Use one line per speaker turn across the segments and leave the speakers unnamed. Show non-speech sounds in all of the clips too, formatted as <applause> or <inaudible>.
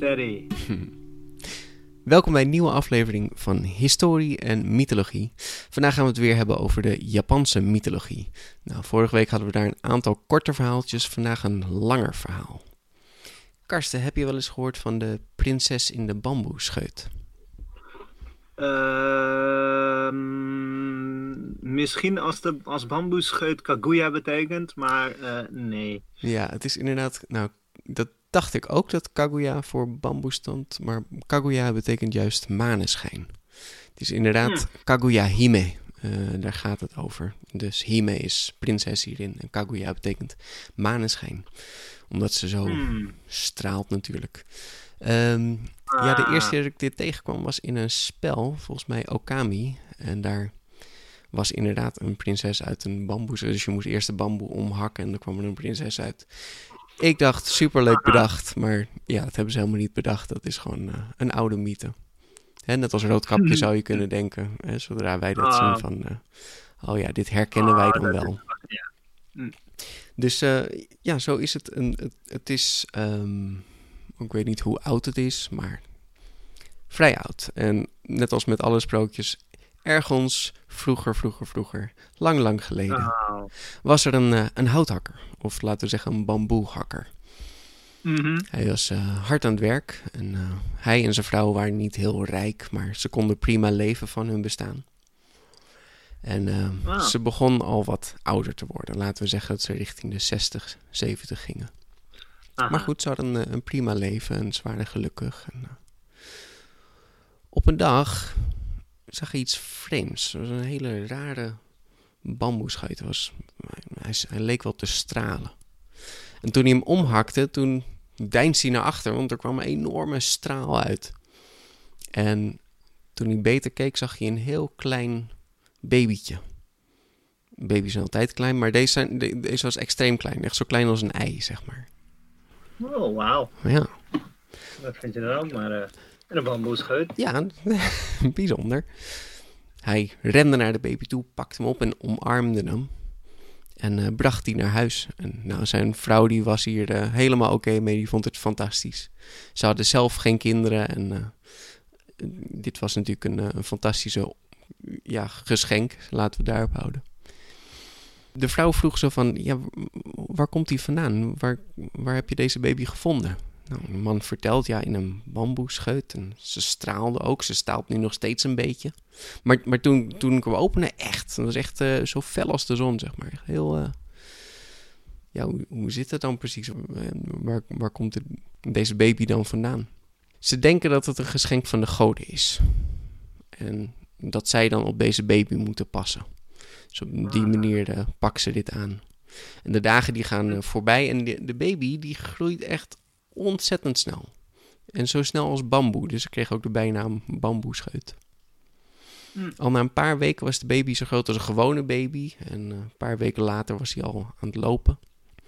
Steady. <laughs>
Welkom bij een nieuwe aflevering van Historie en Mythologie. Vandaag gaan we het weer hebben over de Japanse mythologie. Nou, vorige week hadden we daar een aantal korte verhaaltjes, vandaag een langer verhaal. Karsten, heb je wel eens gehoord van de prinses in de bamboescheut?
Ehm, misschien als, de, als bamboescheut Kaguya betekent, maar eh, nee.
Ja, het is inderdaad, nou, dat dacht ik ook dat Kaguya voor bamboe stond, maar Kaguya betekent juist maneschijn. Het is inderdaad Kaguya Hime, eh, daar gaat het over. Dus Hime is prinses hierin en Kaguya betekent maneschijn. Omdat ze zo
Hmm.
straalt natuurlijk. Ehm, Ja, de
Ah.
eerste keer dat ik dit tegenkwam was in een spel, volgens mij Okami. En daar was inderdaad een prinses uit een bamboe. Dus je moest eerst de bamboe omhakken en dan kwam er een prinses uit. Ik dacht, superleuk bedacht. Maar ja, dat hebben ze helemaal niet bedacht. Dat is gewoon eh, een oude mythe. Hè, net als roodkapje zou je kunnen denken. Hè, zodra wij dat
Ah.
zien van... eh, oh ja, dit herkennen wij
Ah,
dan
dat
wel.
Hm.
Dus eh, ja, zo is het. Een, het, het is... ehm, ik weet niet hoe oud het is, maar vrij oud. En net als met alle sprookjes, ergens vroeger, vroeger, vroeger, lang, lang geleden,
Oh.
was er een, eh, een houthakker. Of laten we zeggen een bamboehakker.
Mhm.
Hij was eh, hard aan het werk en eh, hij en zijn vrouw waren niet heel rijk, maar ze konden prima leven van hun bestaan. En
Ah.
ze begon al wat ouder te worden. Laten we zeggen dat ze richting de 60, 70 gingen.
Aha.
Maar goed, ze hadden een, een prima leven en ze waren gelukkig. En, op een dag zag iets vreemds. Het was een hele rare bamboeschuit. Was, hij, hij leek wel te stralen. En toen hij hem omhakte, toen deinsde hij naar achter, want er kwam een enorme straal uit. En toen hij beter keek, zag hij een heel klein babytje. Baby's zijn altijd klein, maar deze, zijn, de- deze was extreem klein. Echt zo klein als een ei, zeg maar.
Oh, wauw.
Ja,
Dat vind je dan ook maar eh, een bamboescheut.
Ja, <laughs> bijzonder. Hij rende naar de baby toe, pakte hem op en omarmde hem. En eh, bracht die naar huis. En nou, zijn vrouw die was hier eh, helemaal oké mee. Die vond het fantastisch. Ze hadden zelf geen kinderen. En eh, dit was natuurlijk een, een fantastische ja, geschenk. Laten we daarop houden. De vrouw vroeg zo van, ja, waar komt hij vandaan? Waar, waar heb je deze baby gevonden? Nou, de man vertelt, ja, in een bamboescheut. En ze straalde ook. Ze straalt nu nog steeds een beetje. Maar, maar toen, toen ik hem opende, echt. Dat was echt eh, zo fel als de zon, zeg maar. Heel, eh, ja, hoe, zit het dan precies? Eh, Waar, waar komt deze baby dan vandaan? Ze denken dat het een geschenk van de goden is. En dat zij dan op deze baby moeten passen. Dus op die manier eh, pakken ze dit aan. En de dagen die gaan voorbij en de, de baby die groeit echt ontzettend snel. En zo snel als bamboe. Dus ik kreeg ook de bijnaam bamboescheut.
Hm.
Al na een paar weken was de baby zo groot als een gewone baby. En eh, een paar weken later was hij al aan het lopen.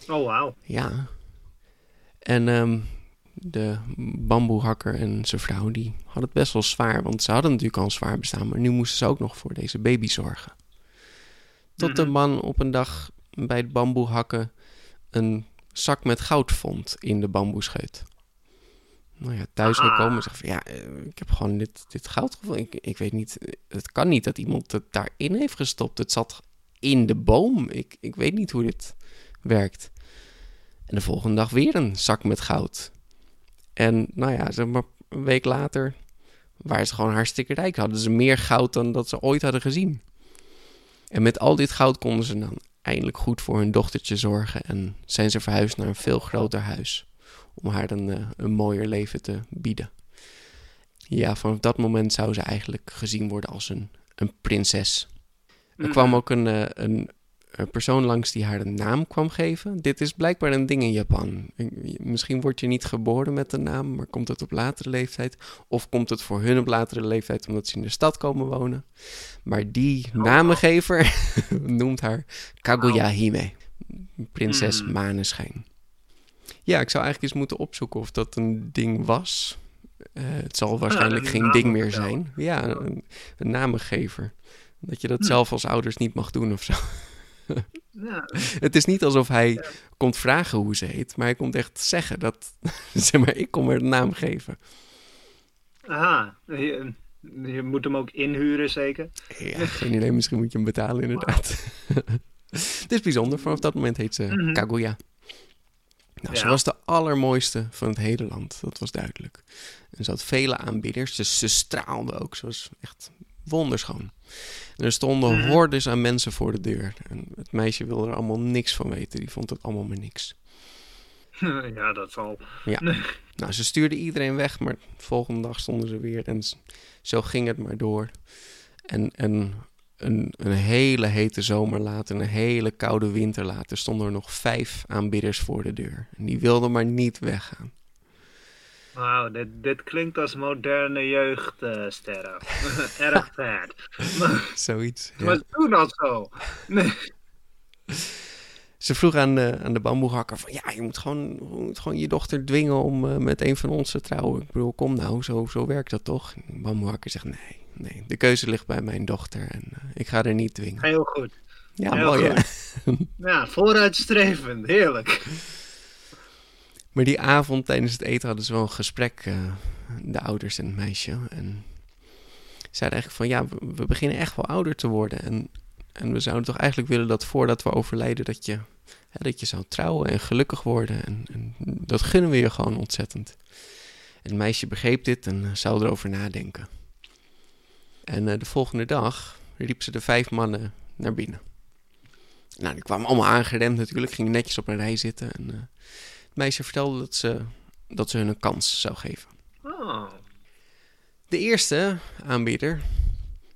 Oh, wauw.
Ja. En ehm, de bamboehakker en zijn vrouw, die hadden het best wel zwaar. Want ze hadden natuurlijk al een zwaar bestaan. Maar nu moesten ze ook nog voor deze baby zorgen. Tot de
Mhm.
man op een dag bij het bamboehakken een zak met goud vond in de bamboescheut. nou ja, thuis
Ah.
gekomen en zegt van ja, eh, ik heb gewoon dit, dit goud gevonden. Ik, ik weet niet, het kan niet dat iemand het daarin heeft gestopt. Het zat in de boom. Ik, ik weet niet hoe dit werkt. En de volgende dag weer een zak met goud. En nou ja, zeg maar een week later waren ze gewoon hartstikke rijk. Hadden ze meer goud dan dat ze ooit hadden gezien. En met al dit goud konden ze dan eindelijk goed voor hun dochtertje zorgen. En zijn ze verhuisd naar een veel groter huis. Om haar een, eh, een mooier leven te bieden. Ja, vanaf dat moment zou ze eigenlijk gezien worden als een, een prinses. Er kwam ook een, eh, een, een persoon langs die haar een naam kwam geven. Dit is blijkbaar een ding in Japan. Misschien word je niet geboren met een naam, maar komt het op latere leeftijd? Of komt het voor hun op latere leeftijd omdat ze in de stad komen wonen? Maar die namengever <laughs> noemt haar Kaguya Hime, prinses
Mm.
maneschijn. Ja, ik zou eigenlijk eens moeten opzoeken of dat een ding was. Eh, het zal waarschijnlijk
een
geen ding meer zijn. Ja, een, een namengever. Dat je dat
Hm.
zelf als ouders niet mag doen of zo.
Ja, <laughs>
Het is niet alsof hij komt vragen hoe ze heet, maar hij komt echt zeggen dat, <laughs> zeg maar, ik kom er een naam geven.
aha. Je, je moet hem ook inhuren, zeker?
Ja, geen idee, misschien moet je hem betalen inderdaad. <laughs> Het is bijzonder, vanaf dat moment heet ze
Mhm.
Kaguya. Nou, ze was de allermooiste van het hele land, dat was duidelijk. En ze had vele aanbidders, dus ze straalde ook, ze was echt wonderschoon. En er stonden
Mhm.
hordes aan mensen voor de deur. En het meisje wilde er allemaal niks van weten, die vond het allemaal maar niks. <laughs>
ja, dat zal. <laughs>
Nou, ze stuurde iedereen weg, maar de volgende dag stonden ze weer. En zo ging het maar door. En, en een, een hele hete zomer later, een hele koude winter later, stonden er nog vijf aanbidders voor de deur. En die wilden maar niet weggaan.
Wauw, dit, dit klinkt als moderne jeugdsterren. <laughs> Erg vet. <laughs>
Zoiets. <laughs> ja.
maar toen al zo. Nee.
Ze vroeg aan de, aan de bamboehakker van... Ja, je moet gewoon, je moet gewoon je dochter dwingen om eh, met een van ons te trouwen. Ik bedoel, kom nou, zo, zo werkt dat toch? De bamboehakker zegt nee, nee. De keuze ligt bij mijn dochter en eh, ik ga er niet dwingen.
Heel goed.
Ja,
heel
mooi hè?
Ja, vooruitstrevend. Heerlijk.
Maar die avond tijdens het eten hadden ze wel een gesprek, eh, de ouders en het meisje. En zeiden eigenlijk van ja, we, beginnen echt wel ouder te worden. En, en we zouden toch eigenlijk willen dat voordat we overlijden, dat je, hè, dat je zou trouwen en gelukkig worden. En, en dat gunnen we je gewoon ontzettend. En het meisje begreep dit en eh, zou erover nadenken. En eh, de volgende dag riep ze de vijf mannen naar binnen. Nou, die kwamen allemaal aangerend natuurlijk, gingen netjes op een rij zitten. En, meisje vertelde dat ze, dat ze hun een kans zou geven.
Oh.
De eerste aanbieder,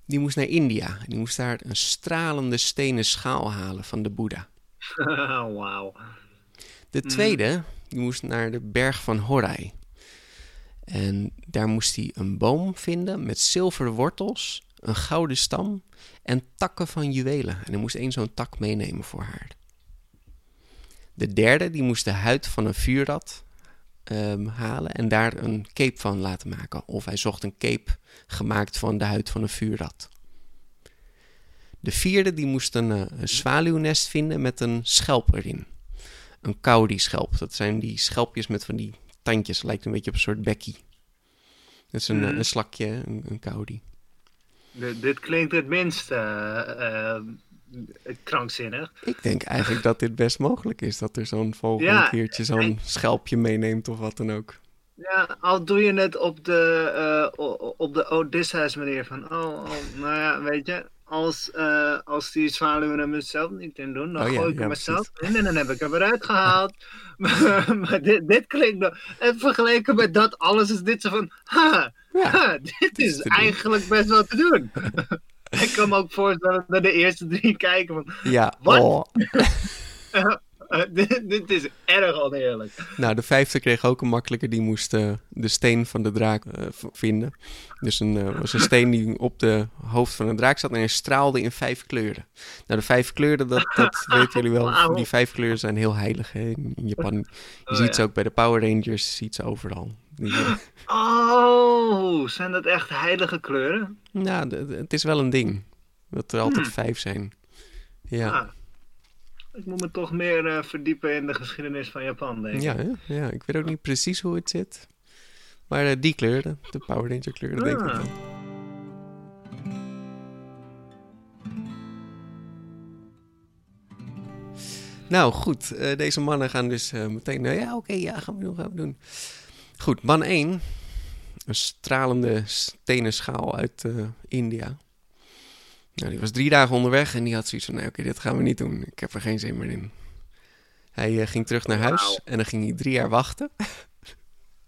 die moest naar India. En die moest daar een stralende stenen schaal halen van de Boeddha. <laughs>
Wauw.
De tweede, die moest naar de berg van Horai. En daar moest hij een boom vinden met zilveren wortels, een gouden stam en takken van juwelen. En hij moest één zo'n tak meenemen voor haar. De derde, die moest de huid van een vuurrad ehm, halen en daar een cape van laten maken. Of hij zocht een cape gemaakt van de huid van een vuurrad. De vierde, die moest een, eh, een zwaluwnest vinden met een schelp erin. Een kauri-schelp. Dat zijn die schelpjes met van die tandjes. Lijkt een beetje op een soort bekkie. Dat is een, eh,
Mhm.
een slakje, een, een kauri.
Dit, klinkt het minst eh, eh, krankzinnig.
Ik denk eigenlijk dat dit best mogelijk is. Dat er zo'n vogel
Ja,
een keertje zo'n schelpje meeneemt of wat dan ook.
Ja, al doe je het op de, o- op de Odysseus manier van, oh, oh, nou ja, weet je, als, eh, als die zwaluwen er mezelf niet in doen, dan
Oh ja,
gooi ik
ja,
hem mezelf
precies.
in en dan heb ik hem eruit gehaald. <laughs> maar maar dit, dit klinkt nog, en vergeleken met dat alles is dit zo van, ha,
Ja,
ha, dit
is
is eigenlijk best wel te doen. <laughs> ik kan me ook voorstellen dat de eerste drie kijken van,
Ja,
Wat?
oh. <laughs> <laughs>
dit, dit is erg oneerlijk.
Nou, de vijfde kreeg ook een makkelijke. Die moest eh, de steen van de draak eh, vinden. Dus een, eh, was een steen die op de hoofd van een draak zat en hij straalde in vijf kleuren. Nou, de vijf kleuren, dat, dat <laughs> weten jullie wel. Die vijf kleuren zijn heel heilig hè, in Japan. Je
Oh,
ziet
ja.
ze ook bij de Power Rangers, je ziet ze overal. Die, <gasps>
Oh, zijn dat echt heilige kleuren?
nou, het is wel een ding. Dat er altijd
Hmm.
vijf zijn. Ja,
Ah, ik moet me toch meer eh, verdiepen in de geschiedenis van Japan, denk ik.
ja, hè? ja, ik weet ook niet precies hoe het zit. Maar eh, die kleurde, de Power Ranger kleurde, denk ik
Ah.
dan. Nou goed, eh, deze mannen gaan dus meteen, nou ja, oké, ja, gaan we doen, gaan we doen. Goed, man 1, een stralende stenen schaal uit India. Nou, die was drie dagen onderweg en die had zoiets van, nee, oké, dit gaan we niet doen. Ik heb er geen zin meer in. Hij eh, ging terug naar huis en dan ging hij drie jaar wachten.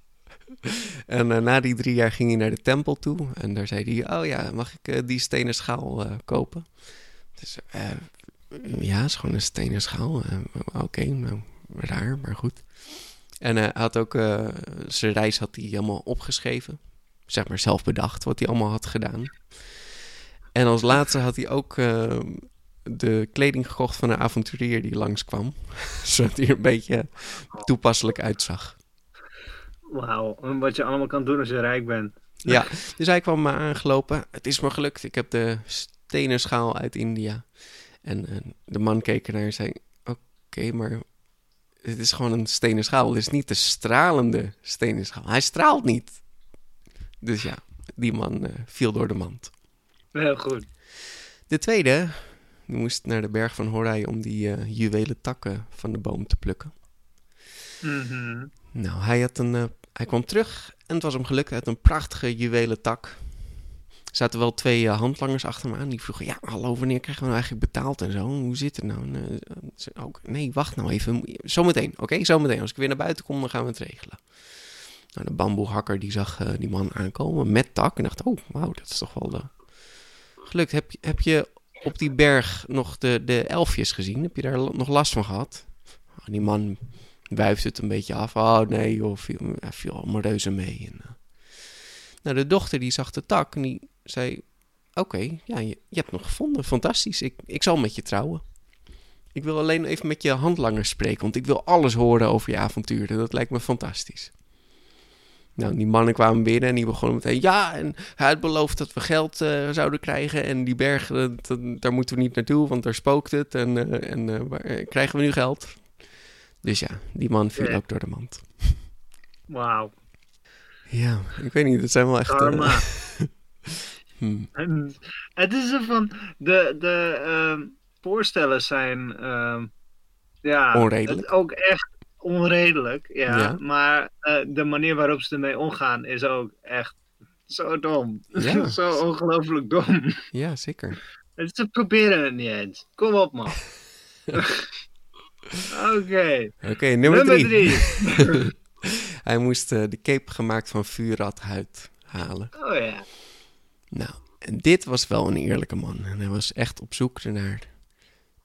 <laughs> en eh, na die drie jaar ging hij naar de tempel toe. En daar zei hij, oh ja, mag ik eh, die stenen schaal kopen? Dus, ja, het is gewoon een stenen schaal. Oké, nou, raar, maar goed. En hij had ook zijn reis had hij helemaal opgeschreven. Zeg maar zelf bedacht wat hij allemaal had gedaan. En als laatste had hij ook eh, de kleding gekocht van een avonturier die langskwam. <laughs> Zodat hij er een beetje toepasselijk uitzag.
Wauw, wat je allemaal kan doen als je rijk bent.
Ja, <laughs> dus hij kwam me aangelopen. Het is me gelukt. Ik heb de stenen schaal uit India. En de man keek ernaar en zei: Oké, maar het is gewoon een stenen schaal. Het is niet de stralende stenen schaal. Hij straalt niet. Dus ja, die man eh, viel door de mand.
Heel goed.
De tweede, die moest naar de berg van Horai om die eh, juwelen takken van de boom te plukken.
Mhm.
Nou, hij, had een, eh, hij kwam terug en het was hem gelukt. Hij had een prachtige juwelen tak. Er zaten wel twee eh, handlangers achter me aan. Die vroegen, ja, hallo, wanneer krijgen we nou eigenlijk betaald en zo? Hoe zit het nou? En, ze- ook, nee, wacht nou even. Zometeen, oké? Zometeen. Als ik weer naar buiten kom, dan gaan we het regelen. Nou, de bamboehakker die zag die man aankomen met tak. En dacht, oh, wauw, dat is toch wel eh, gelukt. Heb, je- heb je op die berg nog de, de elfjes gezien? Heb je daar nog last van gehad? Oh, die man wuift het een beetje af. Oh nee, joh, viel, ja, viel allemaal reuze mee. En, eh. Nou, de dochter die zag de tak en die zei... Oké, ja, je, je hebt hem gevonden. Fantastisch. Ik, ik zal met je trouwen. Ik wil alleen even met je handlangers spreken, want ik wil alles horen over je avonturen. Dat lijkt me fantastisch. Nou, die mannen kwamen binnen en die begonnen meteen... Ja, en hij had beloofd dat we geld eh, zouden krijgen. En die berg, eh, daar moeten we niet naartoe, want daar spookt het. En, eh, en waar- krijgen we nu geld? Dus ja, die man viel ook door de mand.
Wauw.
Ja, ik weet niet, het zijn wel echt...
Karma. <laughs>
hmm.
En het is er van. De, de ehm, voorstellen zijn. ehm, ja,
Onredelijk.
het ook echt onredelijk. Ja,
Ja.
Maar eh, de manier waarop ze ermee omgaan is ook echt zo dom.
Ja. <laughs>
zo ongelooflijk dom.
Ja, zeker.
Ze proberen het niet eens. Kom op, man. <laughs> Oké.
Oké, nummer,
Nummer
drie.
drie. <laughs>
Hij moest eh, de cape gemaakt van vuurradhuid halen.
Oh ja.
Nou, en dit was wel een eerlijke man. En hij was echt op zoek ernaar.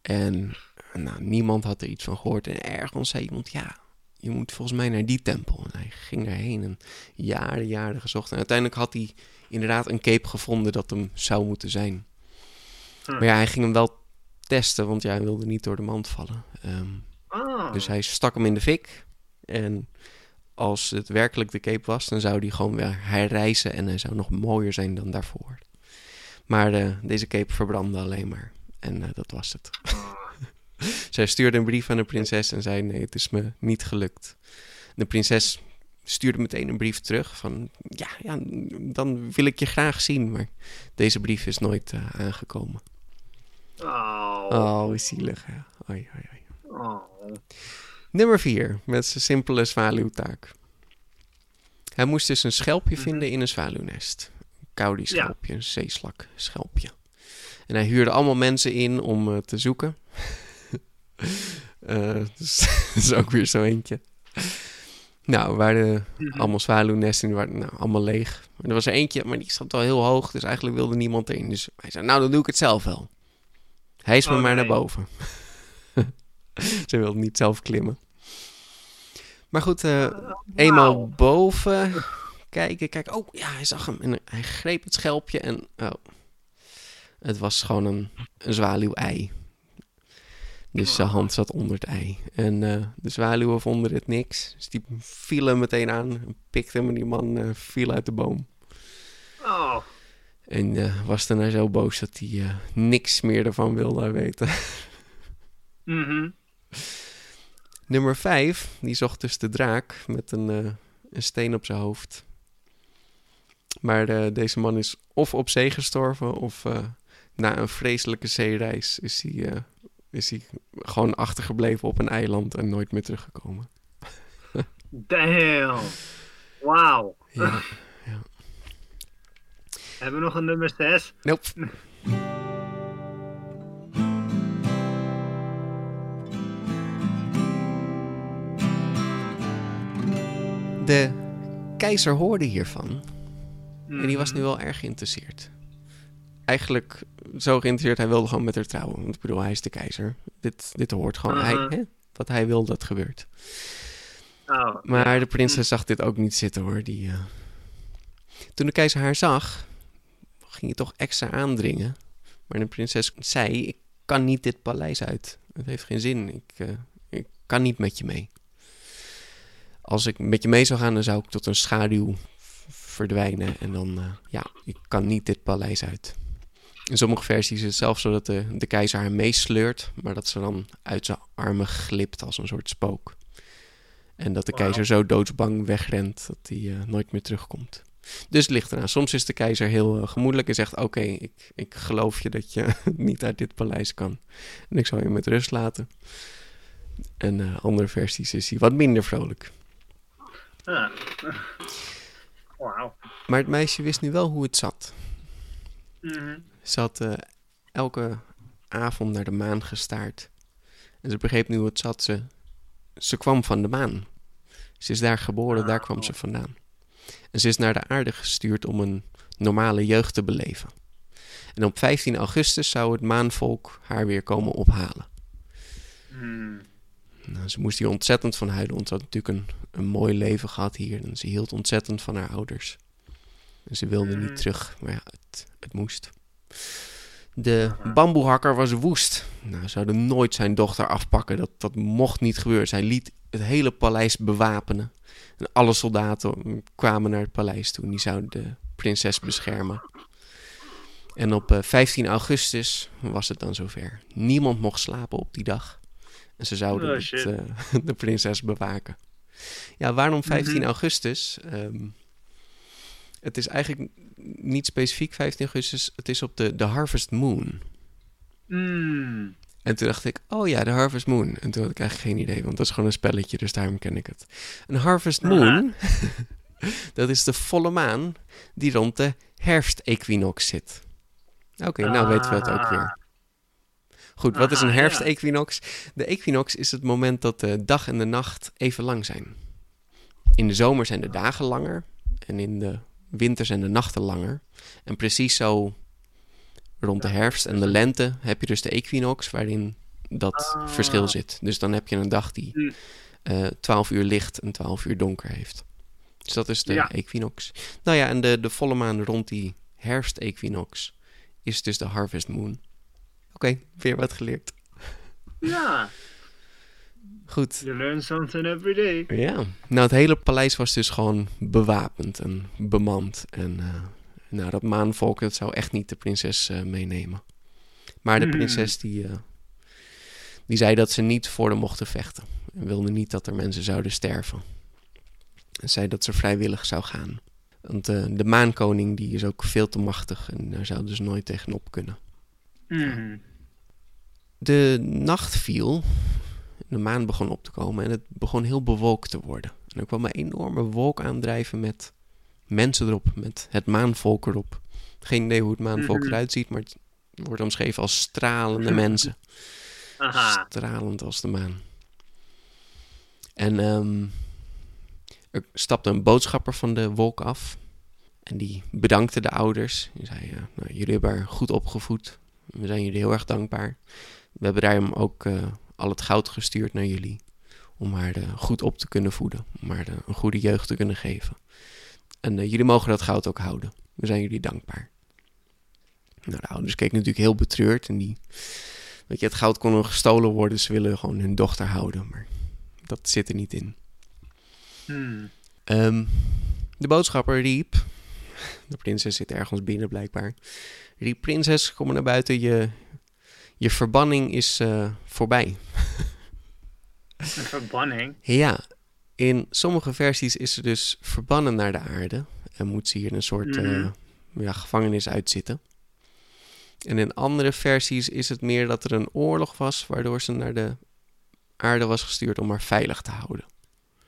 En nou, niemand had er iets van gehoord. En ergens zei iemand, ja, je moet volgens mij naar die tempel. En hij ging daarheen en jaren, jaren gezocht. En uiteindelijk had hij inderdaad een cape gevonden dat hem zou moeten zijn.
Hm.
Maar ja, hij ging hem wel testen, want ja, hij wilde niet door de mand vallen. Ehm,
Oh.
Dus hij stak hem in de fik. En als het werkelijk de cape was, dan zou die gewoon weer herrijzen en hij zou nog mooier zijn dan daarvoor. Maar eh, deze cape verbrandde alleen maar. En eh, dat was het. <laughs> Zij stuurde een brief aan de prinses en zei: Nee, het is me niet gelukt. De prinses stuurde meteen een brief terug van: Ja, ja dan wil ik je graag zien. Maar deze brief is nooit eh, aangekomen.
Oh.
Oh, zielig. Hè? Oei, oei, oei.
Oh.
Nummer 4, met zijn simpele zwaluwtaak. Hij moest dus een schelpje vinden in een zwaluwnest. Een Kaudi-schelpje, een zeeslak-schelpje. En hij huurde allemaal mensen in om eh, te zoeken. Eh, dus dat <laughs> is ook weer zo eentje. Nou, er waren allemaal zwaluwnesten, die waren nou, allemaal leeg. En er was er eentje, maar die zat wel heel hoog, dus eigenlijk wilde niemand erin. Dus hij zei, nou, dan doe ik het zelf wel. Hij is me
Oh,
maar naar boven. <laughs> Ze wilde niet zelf klimmen. Maar goed, eh, eenmaal
Wauw.
boven kijken, kijk, oh ja, hij zag hem en hij greep het schelpje en oh, het was gewoon een, een zwaluw-ei. Dus zijn hand zat onder het ei. En eh, de zwaluwen vonden het niks. Dus die vielen meteen aan, en pikten hem en die man eh, viel uit de boom.
Oh.
En eh, was daarna zo boos dat hij niks meer ervan wilde weten. <laughs>
Mhm.
Nummer 5, die zocht dus de draak met een, een steen op zijn hoofd. Maar deze man is of op zee gestorven of na een vreselijke zeereis is hij, is hij gewoon achtergebleven op een eiland en nooit meer teruggekomen. <laughs>
Damn. Wauw. <laughs>
Ja.
Hebben we nog een nummer 6?
Nope. De keizer hoorde hiervan en die was nu wel erg geïnteresseerd. Eigenlijk zo geïnteresseerd, hij wilde gewoon met haar trouwen. Want ik bedoel, hij is de keizer. Dit, dit hoort gewoon. hij,
Uh-huh.
hè? Wat hij wil, dat gebeurt.
Oh,
Maar de prinses zag dit ook niet zitten hoor. Die, eh, Toen de keizer haar zag, ging hij toch extra aandringen. Maar de prinses zei: Ik kan niet dit paleis uit. Het heeft geen zin. Ik, eh, ik kan niet met je mee. Als ik met je mee zou gaan, dan zou ik tot een schaduw verdwijnen. En dan, eh, ja, ik kan niet dit paleis uit. In sommige versies is het zelfs zo dat de, de keizer haar meesleurt, maar dat ze dan uit zijn armen glipt als een soort spook. En dat de keizer zo doodsbang wegrent dat hij eh, nooit meer terugkomt. Dus het ligt eraan. Soms is de keizer heel eh, gemoedelijk en zegt: Oké, ik, ik geloof je dat je <laughs> niet uit dit paleis kan. En ik zal je met rust laten. En eh, andere versies is hij wat minder vrolijk.
Ah. <laughs> Wauw.
Maar het meisje wist nu wel hoe het zat.
Mhm.
Ze had eh, elke avond naar de maan gestaard. En ze begreep nu hoe het zat. Ze, ze kwam van de maan. Ze is daar geboren, daar kwam ze vandaan. En ze is naar de aarde gestuurd om een normale jeugd te beleven. En op 15 augustus zou het maanvolk haar weer komen ophalen.
Hmm.
Nou, ze moest hier ontzettend van huilen, want ze had natuurlijk een, een mooi leven gehad hier. En ze hield ontzettend van haar ouders. En ze wilde niet terug, maar ja, het, het moest. De bamboehakker was woest. Nou, ze zouden nooit zijn dochter afpakken. Dat, dat mocht niet gebeuren. Zij liet het hele paleis bewapenen. En alle soldaten kwamen naar het paleis toe. En die zouden de prinses beschermen. En op eh, 15 augustus was het dan zover. Niemand mocht slapen op die dag. En ze zouden
Oh,
het, eh, <laughs> de prinses bewaken. Ja, waarom 15 augustus? Ehm, het is eigenlijk niet specifiek 15 augustus. Het is op de, de Harvest Moon.
Hmm.
En toen dacht ik, oh ja, de Harvest Moon. En toen had ik eigenlijk geen idee, want dat is gewoon een spelletje, dus daarom ken ik het. Een Harvest Moon, <laughs> dat is de volle maan die rond de herfstequinox zit. Oké, nou weten we het ook weer. Goed, wat is een
ja.
herfstequinox? De equinox is het moment dat de dag en de nacht even lang zijn. In de zomer zijn de dagen langer en in de winter zijn de nachten langer. En precies zo rond de herfst en de lente heb je dus de equinox waarin dat
Ah.
verschil zit. Dus dan heb je een dag die
Hm.
eh 12 uur licht en 12 uur donker heeft. Dus dat is de
Ja.
equinox. Nou ja, en de, de volle maan rond die herfstequinox is dus de harvest moon. Oké, weer wat geleerd.
Ja,
Goed.
you learn something every day.
Ja, nou het hele paleis was dus gewoon bewapend en bemand. En eh, nou, dat maanvolk, dat zou echt niet de prinses eh, meenemen. Maar de
Hmm.
prinses die, eh, die zei dat ze niet voor hem mochten vechten. En wilde niet dat er mensen zouden sterven. En zei dat ze vrijwillig zou gaan. Want de maankoning die is ook veel te machtig en daar zou dus nooit tegenop kunnen.
Mhm.
De nacht viel, de maan begon op te komen en het begon heel bewolkt te worden. En er kwam een enorme wolk aandrijven met mensen erop, met het maanvolk erop. Geen idee hoe het maanvolk
Mhm.
eruit ziet, maar het wordt omschreven als stralende <laughs> mensen.
Aha.
Stralend als de maan. En ehm, er stapte een boodschapper van de wolk af. En die bedankte de ouders. Die zei, eh, nou, jullie hebben haar goed opgevoed. We zijn jullie heel erg dankbaar. We hebben daarom ook eh, al het goud gestuurd naar jullie. Om haar eh, goed op te kunnen voeden. Om haar eh, een goede jeugd te kunnen geven. En eh, jullie mogen dat goud ook houden. We zijn jullie dankbaar. Nou, de ouders keken natuurlijk heel betreurd. En die, weet je, het goud kon nog gestolen worden. Ze willen gewoon hun dochter houden. Maar dat zit er niet in.
Hmm.
Ehm, de boodschapper riep. De prinses zit ergens binnen blijkbaar. Riep: Prinses, kom maar naar buiten. Je, je verbanning is eh, voorbij.
Een verbanning.
Ja, in sommige versies is ze dus verbannen naar de aarde. En moet ze hier een soort
Mhm.
eh, ja, gevangenis uitzitten. En in andere versies is het meer dat er een oorlog was, waardoor ze naar de aarde was gestuurd om haar veilig te houden.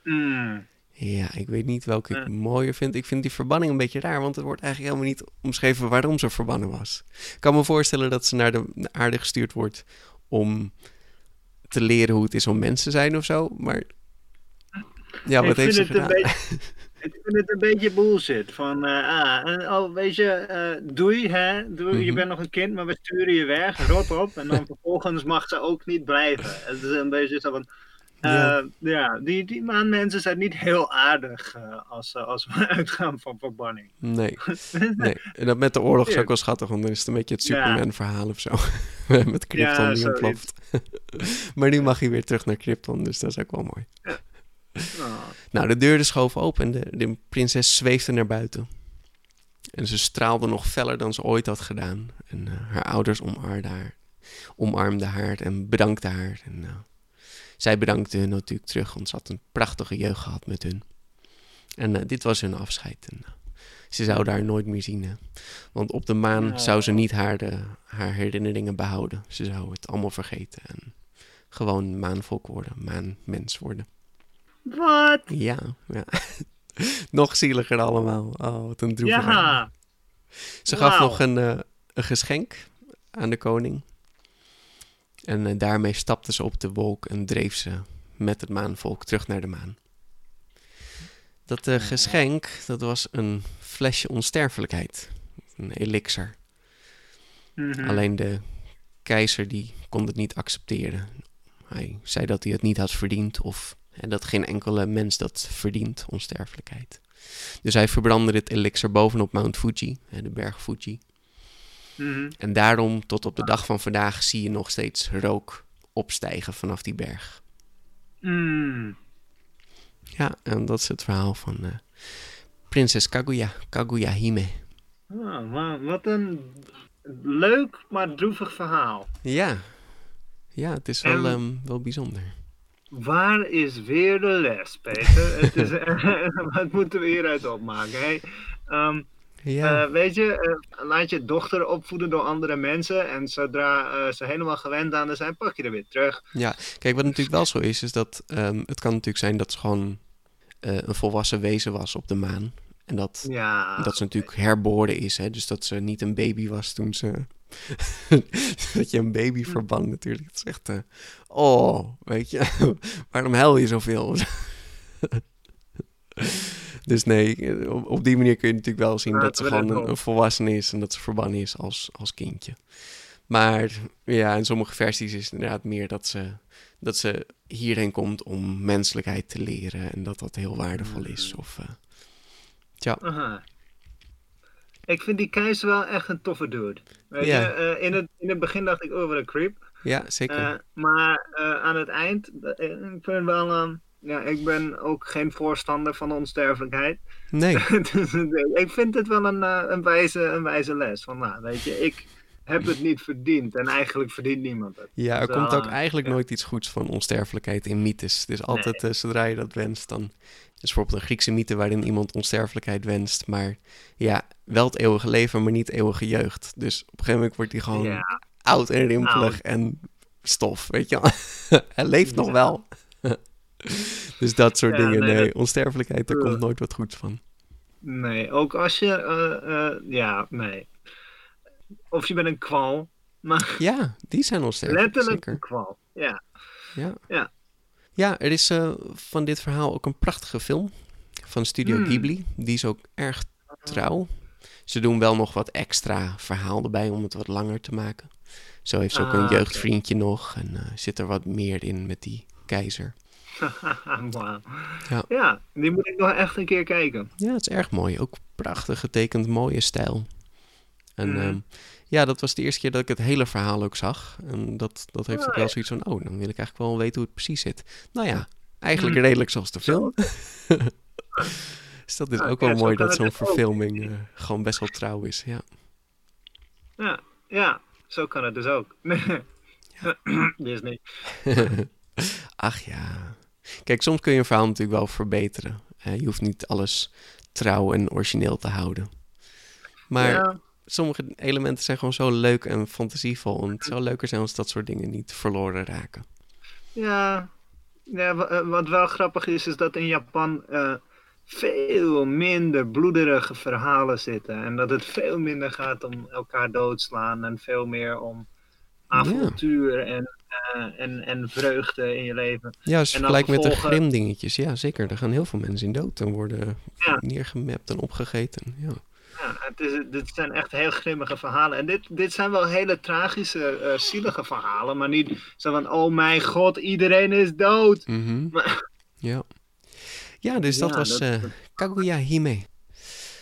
Mm.
Ja, ik weet niet welke ik mooier vind. Ik vind die verbanning een beetje raar, want er wordt eigenlijk helemaal niet omschreven waarom ze verbannen was. Ik kan me voorstellen dat ze naar de aarde gestuurd wordt om te leren hoe het is om mens te zijn of zo. Maar ja, wat
ik,
heeft ze
het
gedaan?
beetje, ik vind het een beetje bullshit. Van, eh, ah, en, oh, weet je, eh, doei, hè? Doei, je
Mhm.
bent nog een kind, maar we sturen je weg, rot op. En dan <laughs> vervolgens mag ze ook niet blijven. Het is een beetje zo van... eh,
Ja.
ja. die, die maanmensen zijn niet heel aardig eh, als, eh, als we <laughs> uitgaan van verbanning.
Nee, <laughs> nee. En dat met de oorlog is
Ja.
ook wel schattig, want dan is het een beetje het
Ja.
Superman-verhaal of zo. <laughs> met Krypton
Ja,
die ontploft. maar nu mag hij weer terug naar Krypton, dus dat is ook wel mooi.
Oh.
Nou, de deuren schoven open en de, de prinses zweefde naar buiten. En ze straalde nog feller dan ze ooit had gedaan. En haar ouders omarmden haar, omarmden haar en bedankten haar. En zij bedankte hun natuurlijk terug, want ze had een prachtige jeugd gehad met hun. En eh, dit was hun afscheid. En, eh, ze zouden haar nooit meer zien. hè. Want op de maan zou ze niet haar, de, haar herinneringen behouden. Ze zou het allemaal vergeten en gewoon maanvolk worden, maanmens worden.
Wat?
Ja, ja. <laughs> nog zieliger allemaal. Oh, wat een droevig.
Ja.
Ze gaf nog een, eh, een geschenk aan de koning. En eh, daarmee stapte ze op de wolk en dreef ze met het maanvolk terug naar de maan. Dat eh, geschenk, dat was een flesje onsterfelijkheid. Een elixir.
Mhm.
Alleen de keizer die kon het niet accepteren. Hij zei dat hij het niet had verdiend of en dat geen enkele mens dat verdient, onsterfelijkheid. Dus hij verbrandde dit elixir bovenop Mount Fuji, de berg Fuji.
Mhm.
En daarom tot op de dag van vandaag zie je nog steeds rook opstijgen vanaf die berg.
Mm.
Ja, en dat is het verhaal van eh, prinses Kaguya, Kaguya Hime.
Ah, wat een leuk, maar droevig verhaal.
Ja, ja het is wel,
En-
ehm, wel bijzonder.
Waar is weer de les, Peter? het is, <laughs> wat moeten we hieruit opmaken? Hè? Ehm,
Ja,
eh, weet je, eh, laat je dochter opvoeden door andere mensen. En zodra eh, ze helemaal gewend aan er zijn, pak je er weer terug.
Ja, kijk, wat natuurlijk wel zo is, is dat ehm, het kan natuurlijk zijn dat ze gewoon een volwassen wezen was op de maan. En dat,
Ja,
dat ze natuurlijk herboren is, hè? dus dat ze niet een baby was toen ze. <laughs> dat je een baby verbandt natuurlijk. Het is echt. oh, weet je, <laughs> waarom huil je zoveel? <laughs> dus nee, eh, op, op die manier kun je natuurlijk wel zien dat ze gewoon een, volwassene is en dat ze verbannen is als, als kindje. Maar ja, in sommige versies is het inderdaad meer dat ze, dat ze hierheen komt om menselijkheid te leren en dat dat heel waardevol is.
Mm.
Of, tja,
Aha. Ik vind die keizer wel echt een toffe dude. Weet
Ja.
je, eh, in, het, in het begin dacht ik, oh, wat een creep.
ja, zeker.
Maar aan het eind, ik vind het wel, ehm, ja, ik ben ook geen voorstander van onsterfelijkheid.
nee, <laughs>
Dus, eh, ik vind het wel een, eh, een, wijze, een wijze les. Van, nou, weet je, ik heb het niet verdiend en eigenlijk verdient niemand het.
ja, er
Zo,
komt ook
eh,
eigenlijk
ja.
nooit iets goeds van onsterfelijkheid in mythes. Dus altijd, zodra je dat wenst, dan is bijvoorbeeld een Griekse mythe waarin iemand onsterfelijkheid wenst. Maar ja, wel het eeuwige leven, maar niet eeuwige jeugd. Dus op een gegeven moment wordt hij gewoon
Ja,
oud en rimpelig
Oud.
en stof, weet je <laughs> hij leeft nog
Ja.
wel. <laughs> dus dat soort
Ja,
dingen,
nee,
nee,
dat-
onsterfelijkheid, daar komt nooit wat goeds van.
nee, ook als je, eh, eh, ja, nee. Of je bent een kwal, <laughs> maar
Ja, die zijn onsterfelijk,
letterlijk
zeker.
een kwal. Ja.
Ja.
Ja.
Ja, er is eh, van dit verhaal ook een prachtige film van Studio
Hmm.
Ghibli. Die is ook erg trouw. Ze doen wel nog wat extra verhaal erbij om het wat langer te maken. Zo heeft ze ook
Ah,
een
oké.
jeugdvriendje nog en zit er wat meer in met die keizer.
Wauw.
Ja.
ja, die moet ik nog echt een keer kijken.
Ja, het is erg mooi. Ook prachtig getekend, mooie stijl. En
Mhm.
ehm, ja, dat was de eerste keer dat ik het hele verhaal ook zag. En dat, dat heeft
Oh,
ook wel zoiets van, oh, dan wil ik eigenlijk wel weten hoe het precies zit. Nou ja, eigenlijk
Mhm.
redelijk zoals de film. <laughs> dus dat is ook wel mooi dat zo'n verfilming eh, gewoon best wel trouw is. Ja.
Ja, ja, zo kan het dus ook. <laughs> Disney. <laughs>
Ach ja. Kijk, soms kun je een verhaal natuurlijk wel verbeteren. Je hoeft niet alles trouw en origineel te houden. Maar
Ja.
sommige elementen zijn gewoon zo leuk en fantasievol. En het zou leuker zijn als dat soort dingen niet verloren raken.
Ja, ja eh, wat wel grappig is, is dat in Japan eh, veel minder bloederige verhalen zitten. En dat het veel minder gaat om elkaar doodslaan en veel meer om avontuur en, eh, en, en vreugde in je leven.
Ja,
dan
vergelijkt met de
vervolgen-
Grim dingetjes. Ja, zeker. Er gaan heel veel mensen in dood en worden
Ja.
neergemapt en opgegeten. Ja.
Ja, het is, dit zijn echt heel grimmige verhalen. En dit, dit zijn wel hele tragische, eh, zielige verhalen. Maar niet zo van, oh mijn god, iedereen is dood.
Mhm. <laughs>
Maar-
ja. Ja, dus dat was
dat-
eh Kaguya Hime.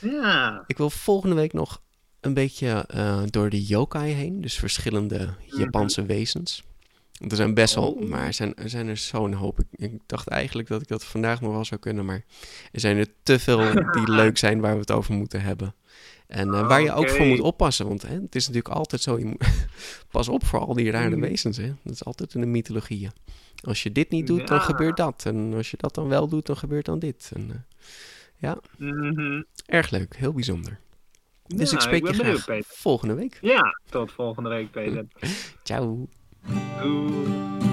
Ja,
Ik wil volgende week nog een beetje door de yokai heen. Dus verschillende Japanse wezens. Want er zijn best wel,
Oh.
maar er zijn, er zijn er zo'n hoop. Ik, ik dacht eigenlijk dat ik dat vandaag nog wel zou kunnen, maar er zijn er te veel die <laughs> leuk zijn waar we het over moeten hebben. En eh, waar je ook voor moet oppassen, want hè, het is natuurlijk altijd zo, je moet, <laughs> pas op voor al die rare
Mm.
wezens. Hè. Dat is altijd in de mythologieën. Als je dit niet doet, dan gebeurt dat. En als je dat dan wel doet, dan gebeurt dan dit. En, eh, ja,
mhm.
erg leuk, heel bijzonder. Dus
Ja,
ik spreek
ik
je graag volgende week.
ja, tot volgende week, Peter. <laughs>
Ciao.
Doei.